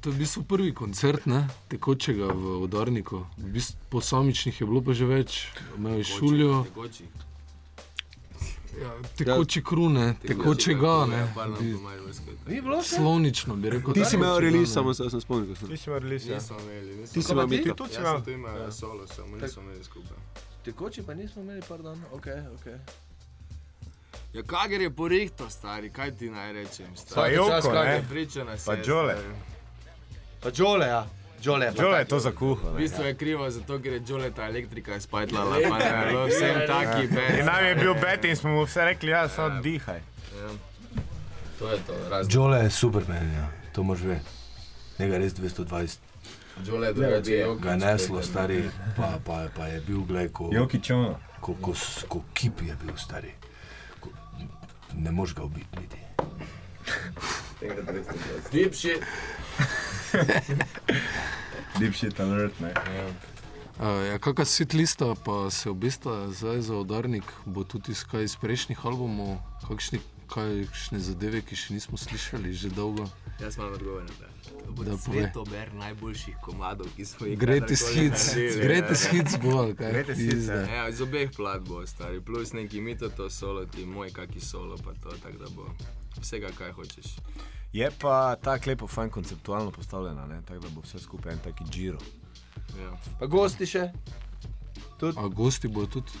To je v bistvu prvi koncert ne, tekočega v udarniku. V bistvu posamičnih je bilo pa že več, imel je šuljo, Tekoči. ja, tekoči krune, tekočega. Ne, Ja, par nam Bi- pomaj vojsko. Ni bilo še? Slovnično bi rekel. Ti si imel release, samo se sem spomnil. ko sem- Ti si imel release, ja. Nismo imeli, nismo Ti si imel ti? Mito. Tudi si imel. sem tu imel solo, samo nismo imeli skupaj. Tekoči pa nismo imeli, pardon. Okay, okay. Ja, Kager je porihto, stari, kaj ti naj rečem? Pa Joko, ne? priča nas. Pa stari. Pa Đole, ja. Đole, Žole je to za kuho. V bistvu je krivo zato, ker je Đole ta elektrika spajtlala, pa ne, bilo vsem taki bed. In nam je bil bet in smo mu vse rekli, ja, samo dihaj. To je to, razlog. Jole je super meni, ja. to moš ve. Njega res 220. Đole je drugače, Jokić, Ga je neslo, stari, pa, pa, pa je bil, gledaj, ko, ko, ko, s- ko kip je bil stari. Ko, ne moš ga ubiti niti. Deep shit. Deep shit alert, ne. Uh, ja, kakšna sit lista pa se obesta zdaj za udarnik, bo tudi iz prejšnjih albumov, kakšni, kakšne zadeve, ki še nismo slišali že dolgo. Jaz imam odgovor na to. To bo Da, povej. svetober najboljših komadov, ki smo jih Greatest kadarkoli hits, naredili, greatest ja. hits bo, ali kaj? Greatest hits, ja. Ja, iz obeh plat bo stari, plus neki mito to solo, ti moj kaki solo, pa to, tako da bo vsega, kaj hočeš. Je pa tako lepo, fajn konceptualno postavljena, ne? tako da bo vse skupaj en taki giro. Ja. Pa gosti še? A gosti bodo tudi.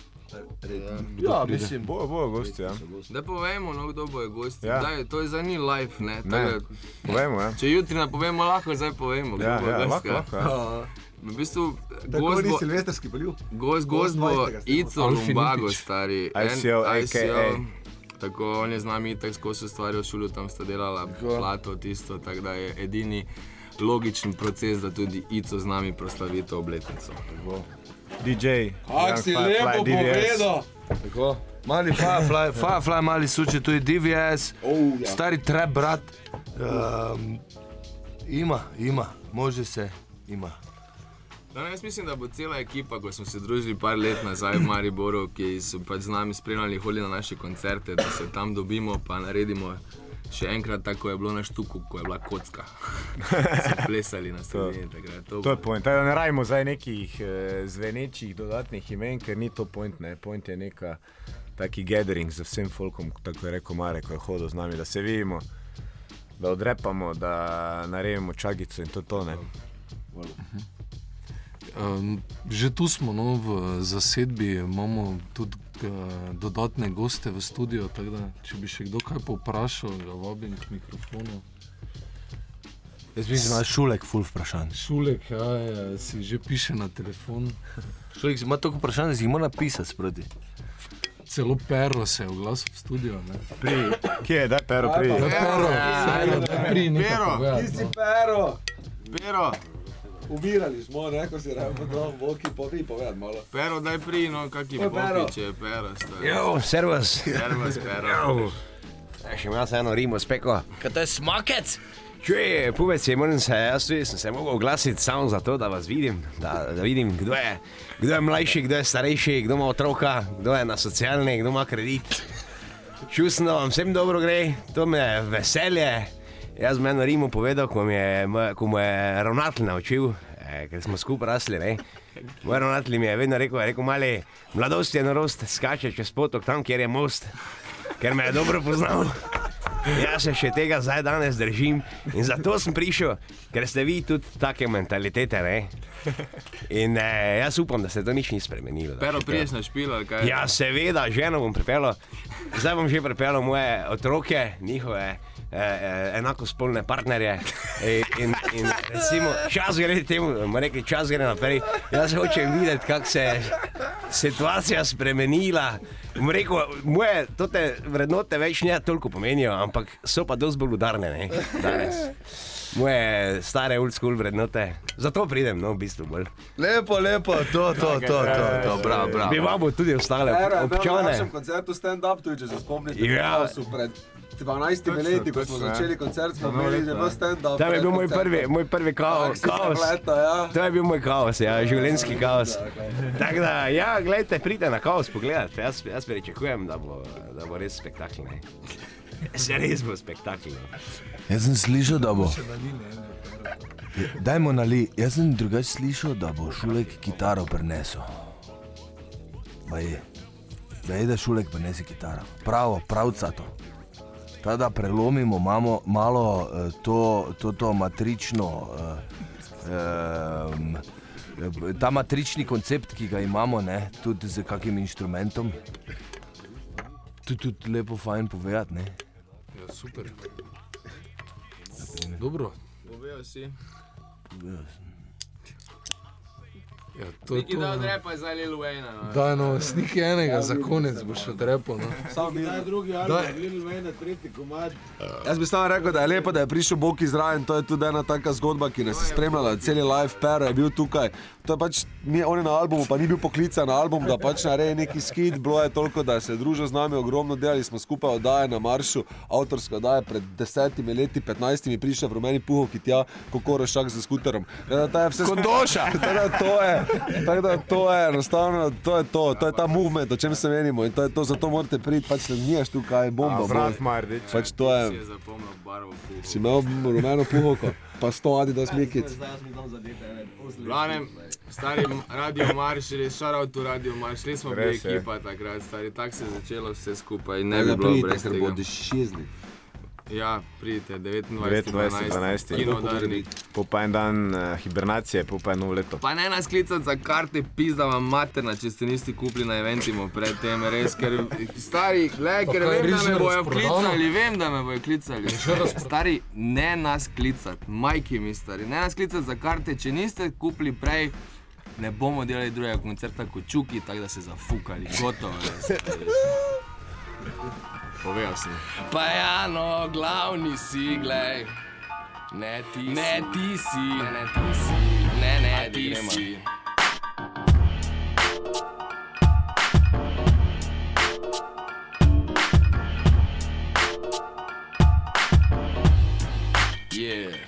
Ja, mislim. Bojo, bojo gosti, ja. Da povemo, no, kdo bo je gost. Ja. Daj, to je za ni live, ne. Ne, Tako da, povemo, ja. Če jutri napovemo, lahko zdaj povemo. Ja, bo ja, gost, lahko, ja. lahko. Ja. V bistvu, Tako gost bo, silvestrski polju. gost, gost bo 28. Ico Lumbago, stari. ICO, AKA. Tako on je z nami tako skozi ustvarjal šolo, tam sta delala plato, tisto, tako da je edini logičen proces, da tudi Ico z nami proslavi to obletnico. DJ. Ak si Firefly, lepo DVS. povedal. Tako. Mali Firefly, Firefly mali suče, tu je DVS, Oh, ja. stari trap brat. Um, ima, ima, može se, ima. No, jaz mislim, da bo cela ekipa, ko smo se družili par let nazaj v Mariboru, ki so pač z nami spremljali hodi na naše koncerte, da se tam dobimo pa naredimo še enkrat tako, je bilo na štuku, ko je bila kocka. plesali na sredini takrat. To, To je point. Tako da ne rajmo zdaj nekih eh, zvenečih dodatnih imen, ker ni to point. Ne. Point je neka taki gathering z vsem folkom, tako je rekel Marek, ko je hodil z nami, da se vidimo, da odrepamo, da naredimo čagico in to je to. Ne. Um, že tu smo no, v zasedbi, imamo tudi dodatne goste v studiu. tako Da, če bi še kdo kaj povprašal, ga vabim k mikrofonu. Jaz mislim, da imaš šulek full vprašanj. Šulek, ja, ja, si že piše na telefon. Šulek ima toliko vprašanj, da si jih mora napisati sproti. Celo Pero se je oglasil v studio. Ne? Pri, kje je, da pero pri? Pero, ja, pri nekaj Pero, povedati, Ti si no. pero. Pero, Umirali smo, neko si rekel, da bomo volki povi povedati malo. pero, daj pri, no, kaki Oj, Pero. popi, če je pero. Jo, servus. Servus, pero. Še imam eno rimo speko. Kaj to je smakec? Čuje, povedz, moram se, jaz tudi sem se mogel oglasiti samo zato, da vas vidim, da, da vidim, kdo je, kdo je mlajši, kdo je starejši, kdo ima otroka, kdo je na socialni, kdo ima kredit. čustno vam vsem dobro gre, to me je veselje. Jaz sem eno Rimu povedal, ko, mi je, ko mu je ravnatelj naučil, eh, ker smo skupaj rasli. Ne? Moj ravnatelj mi je vedno rekel, rekel mali, mladost je norost, skače čez potok tam, kjer je most, ker me je dobro poznal. Jaz se še tega zdaj danes držim in zato sem prišel, ker ste vi tudi take mentalitete. Ne? In eh, jaz upam, da se to nič ni spremenilo. Pero priješ na špil ali kaj? Ja, seveda, ženo bom pripeljal. Zdaj bom že pripeljal moje otroke, njihove eh, eh, enako spolne partnerje. In, in, in recimo, čas gre temu, bomo rekli, čas gre naprej. Jaz hočem videti, kako se je situacija spremenila. Bom Rekel, moje tote vrednote več ne toliko pomenijo, ampak so pa dosti bolj udarne ne, danes. Moje stare old school vrednote, zato pridem, no, v bistvu bolj. Lepo, lepo, to, to, to, to, to, bravo, bravo. Bi vam tudi ostale Era bil na občane. našem koncertu stand-up, tudi če se spomnite. Ja. Pred 12 leti, ko smo ja. začeli koncert, smo imeli že ja. v stand-up. To je bil moj prvi, moj prvi kaos. kaos. Leta, ja. To je bil moj kaos, ja, življenjski kaos. Tako da, ja, gledajte, pridite na kaos pogledati. Jaz, jaz pričakujem, da bo, da bo res spektakel. Se res bo spektakel. ne. Jaz sem slišal, da bo. Dajmo nali, jaz sem drugače slišal, da bo šulek kitaro prenesel. Baje, da je da šulek prenese kitaro. Pravo, pravca to. Ta, da prelomimo mamo, malo eh, to, to, to matrično, eh, ta matrični koncept, ki ga imamo, ne, tudi z kakim inštrumentom. Tudi, tudi lepo fajn povedati, ne. Ja, super. Dobro. Povejo si. Ja, to je Neki to. da no. odrepa za Lil Wayne. no. Daj no, sniki enega za konec boš odrepal. No. Sam bi drugi Daj. Lil Wayne, tretji komad. Jaz bi samo rekel, da je lepo, da je prišel Bog izraven. To je tudi ena taka zgodba, ki nas je spremljala, cel life, Pero je bil tukaj. To je pač, mi, on je na albumu, pa ni bil poklican na album, da pač naredi neki skit. Bilo je toliko, da se je družil z nami, ogromno delali smo skupaj oddaje na Maršu, avtorska oddaja pred desetimi leti, petnajstimi prišel v rumeni puhovki tja, kako rešak z skuterom. Da to je vse Kondoša! Tako da to je, tako da to je enostavno, to je to, to je ta movement, o čem se menimo in to je to, zato morate priti, pač ne gniješ tukaj, bomba. bo. Vrat Mardič. Pač to Si je, je barvo puhu. si imel rumeno puhovko, pa sto Adidas Mikic. Glavnem, stari radio marš, res šarov tu radio marš, res smo bili je. ekipa takrat, stari, tako se je začelo vse skupaj ne Ne bi da bilo brez tega. bodo šizli. Ja, pridite, 29. 29. 12. Kino Darnik. Po pa en dan uh, hibernacije, po pa eno leto. Pa ne nas klicati za karte, pizda vam materna, če ste niste kupili na eventimo predtem, res, ker stari, gledaj, ker Pa kaj, vem, da res me že bojo razprodano? klicali, vem, da me bojo klicali. Stari, ne nas klicati, majki mi stari, ne nas klicati za karte, če niste kupili prej. Ne bomo delali drugega koncerta kot čuki, tako da se zafukali, gotovo. Povedal sem. Pa ja, no, glavni si, glej. Ne ti si. Ne ti si. Ne, ne ti si. Ne, ne Ajde, ti gremo. si. Yeah.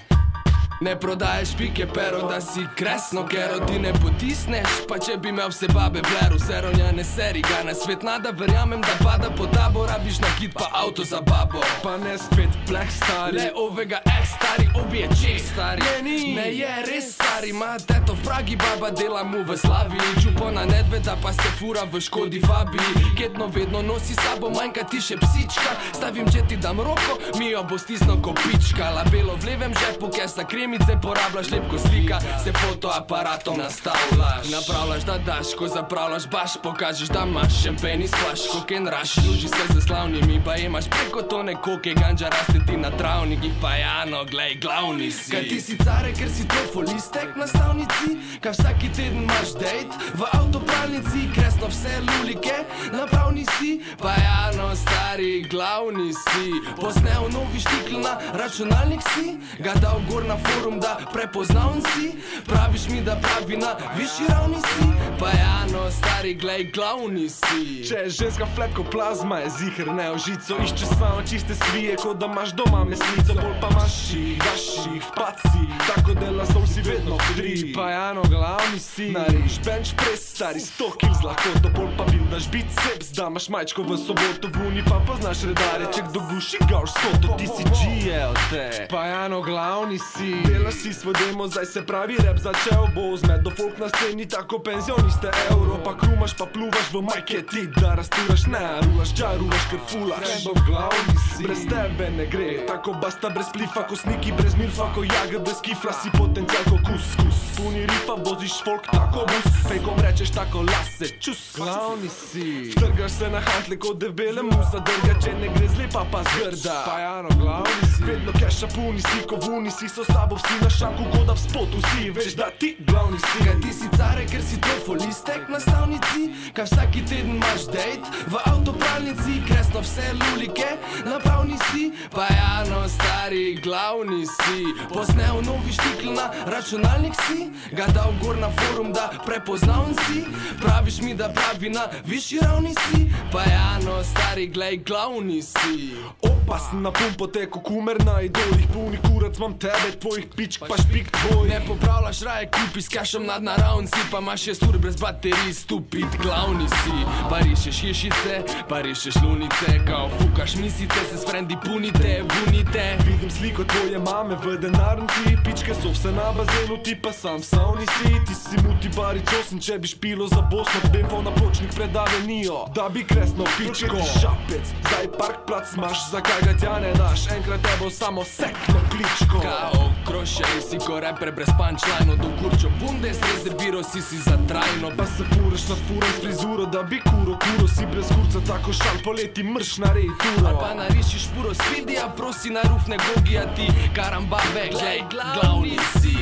Ne prodaješ pike, pero da si kresno, ker ti ne potisneš. Pa če bi imel vse babe v leru, vse ronjane seri, ga na svet nada, verjamem, da pada po tabo, rabiš na kit, pa avto za babo. Pa ne spet pleh stari, le ovega eh stari, obje če stari. Ne, ni. ne je res stari, ima teto v Pragi, baba dela mu v slavi. Čupo na nedveda, pa se fura v škodi fabi. Ketno vedno nosi sabo, manjka ti še psička. Stavim, če ti dam roko, mi jo bo stisnil kopička. Labelo v levem žepu, ker sta kremice, porabljaš lepko slika, se fotoaparatom nastavljaš. Napravljaš, da daš, ko zapravljaš baš, pokažeš, da imaš šampen iz flaš, koken raš, druži se z slavnimi, pa imaš preko tone koke, ganđa raste ti na travnikih, pa jano, glej, glavni si. Kaj ti si care, ker si trofolistek na stavnici, kaj vsaki teden imaš dejt v avtopravnici, kresno vse lulike, napravni si, pa jano, stari, glavni si. Posnel novi štikl na računalnik si, ga dal gor na forum, da prepoznavn si, praviš mi, da pravi na višji ravni si, pa jano, stari, glej, glavni si. Če je ženska fletko plazma, je zihar ne ožico. Išče svoje čiste svije, kot da imaš doma mesnico. Bolj pa imaš jih, daš jih, paci Tako dela sol si vedno tri Pa jano, glavni si. Nariš bench press, stari 100 kg z lahkoto. Bolj pa bildaš biceps, da imaš majčko v soboto. V uni pa poznaš redare, če kdo guši gorsko, to ti si G od te. Pa Jano, glavni si, delaš si svoj demo, zdaj se pravi rap začel bo zmedo folk na sceni, tako penzioniste euro, pa krumaš, pa pluvaš v majke ti, da rasturaš, ne, rulaš, čarulaš, ker fulaš. Endo glavni si, brez tebe ne gre, tako basta brez plifa, ko sniki brez milfa, ko jager brez kifla, si potencial ko kuskus. Puni rifa, voziš folk tako bus, fejkom rečeš tako lase, čus. Glavni si, trgaš se na hantle kot debele musa, drga, če ne gre zlepa pa zgrda. Pa Jano, glavni si, vedno keša puni si, ko vuni si, so s tabo vsi na šanku, kot da v spotu si, veš da ti glavni si. Kaj ti si care, ker si trofolistek na stavnici? Kaj vsaki teden imaš dejt v avtopralnici? Kresno vse lulike, napravni si. Pa jano, stari, glavni si. Posnel novi štikl na računalnik si. Ga dal gor na forum, da prepoznavn si. Praviš mi, da pravi na višji ravni si. Pa jano, stari, glej, glavni si. Opa, sem na pumpo teko, kumer na idolih, puni kurac, imam tebe, tvojih pičk, pa špik tvoj. Ne popravljaš raje kupi s kašem nad naravn si Pa imaš šest ur brez baterij, stupid glavni si Pa rišeš hišice, pa rišeš lunice Kao fukaš misice, se s frendi punite, vunite Vidim sliko tvoje mame v denarnici, pičke so vse na bazenu, ti pa sam savni si. Ti si muti barič osem, če bi špilo za Bosno, bemfo na pločnik predave nijo, da bi kresno pičko. Šapec, zdaj park plac imaš, zakaj ga tja ne daš, enkrat te bo samo sekno kličko. Kao krošej si ko reper brez punchline Do kurčo bundes rezerviral si si za trajno. Pa se furaš na furem s frizuro, da bi kuro, kuro si brez kurca, tako šal poleti mrš na rej turo. Pa narišiš puro spidija, prosi na ruf ne gogija ti Karambabe, glej, glavni si.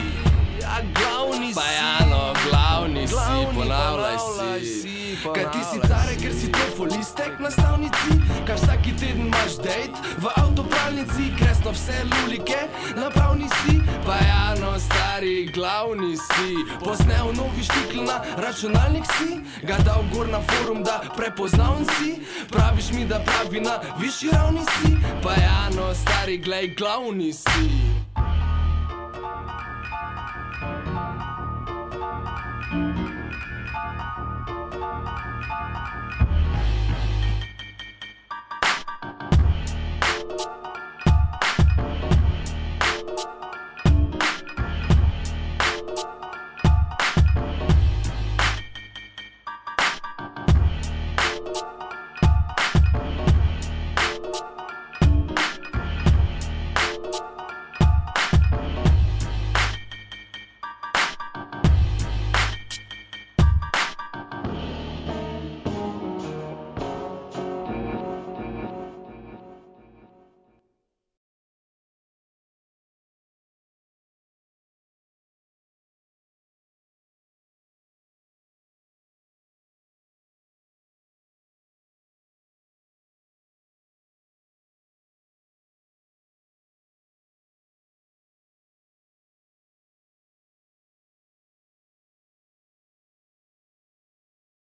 A glavni si. Pa jano, glavni si, ponavljaj si Kaj ti si care, ker si trofolistek na stavnici? Kaj vsaki teden imaš dejt v avtopralnici? Kresno vse lulike, napravni si? Pa jano, stari, glavni si. Posnel novi štikl na računalnik si. Ga dal gor na forum, da prepoznavn si. Praviš mi, da pravi na višji ravni si. Pa jano, stari, glej, glavni si